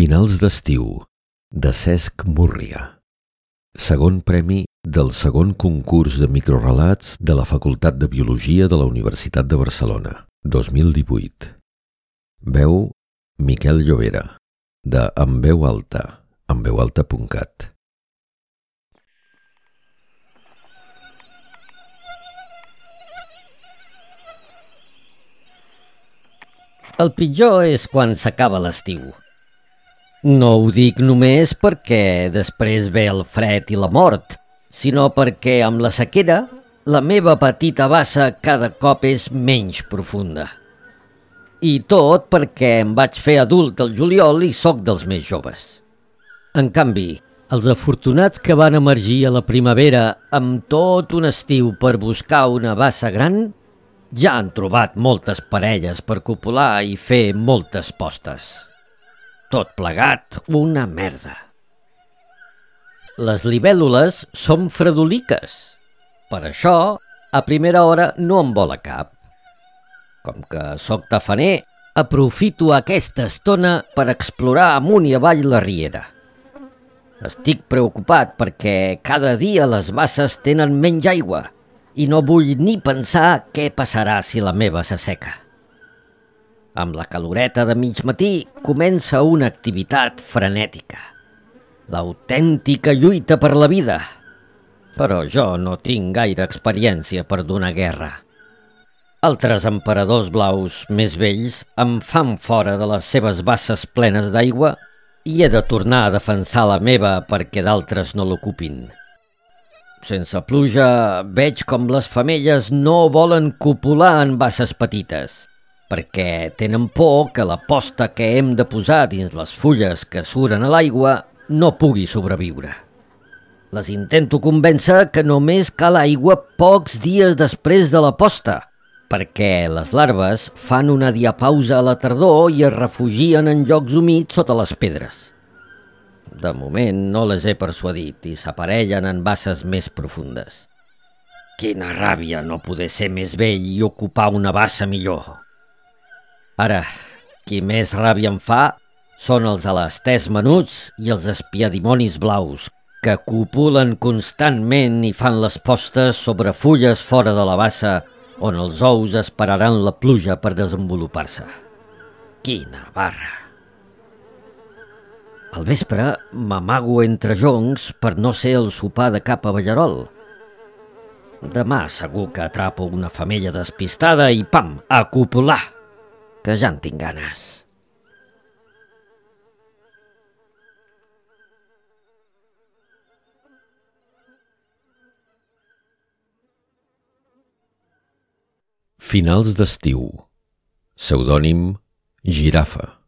Finals d'estiu, de Cesc Múrria. Segon premi del segon concurs de microrelats de la Facultat de Biologia de la Universitat de Barcelona, 2018. Veu Miquel Llobera, de En veu alta, enveualta.cat. El pitjor és quan s'acaba l'estiu. No ho dic només perquè després ve el fred i la mort, sinó perquè amb la sequera la meva petita bassa cada cop és menys profunda. I tot perquè em vaig fer adult el juliol i sóc dels més joves. En canvi, els afortunats que van emergir a la primavera amb tot un estiu per buscar una bassa gran ja han trobat moltes parelles per copular i fer moltes postes. Tot plegat, una merda. Les libèl·lules són fredoliques. Per això, a primera hora no em vola cap. Com que sóc tafaner, aprofito aquesta estona per explorar amunt i avall la riera. Estic preocupat perquè cada dia les basses tenen menys aigua i no vull ni pensar què passarà si la meva s'asseca. Amb la caloreta de mig matí comença una activitat frenètica. L'autèntica lluita per la vida. Però jo no tinc gaire experiència per donar guerra. Altres emperadors blaus més vells em fan fora de les seves basses plenes d'aigua i he de tornar a defensar la meva perquè d'altres no l'ocupin. Sense pluja veig com les femelles no volen copular en basses petites, perquè tenen por que la posta que hem de posar dins les fulles que suren a l'aigua no pugui sobreviure. Les intento convèncer que només cal aigua pocs dies després de la posta, perquè les larves fan una diapausa a la tardor i es refugien en llocs humits sota les pedres. De moment no les he persuadit i s'aparellen en basses més profundes. Quina ràbia no poder ser més vell i ocupar una bassa millor. Ara, qui més ràbia em fa són els alasters menuts i els espiadimonis blaus, que copulen constantment i fan les postes sobre fulles fora de la bassa on els ous esperaran la pluja per desenvolupar-se. Quina barra! Al vespre m'amago entre joncs per no ser el sopar de cap a Ballarol. Demà segur que atrapo una femella despistada i pam, a copular, que ja en tinc ganes. Finals d'estiu. Pseudònim Girafa.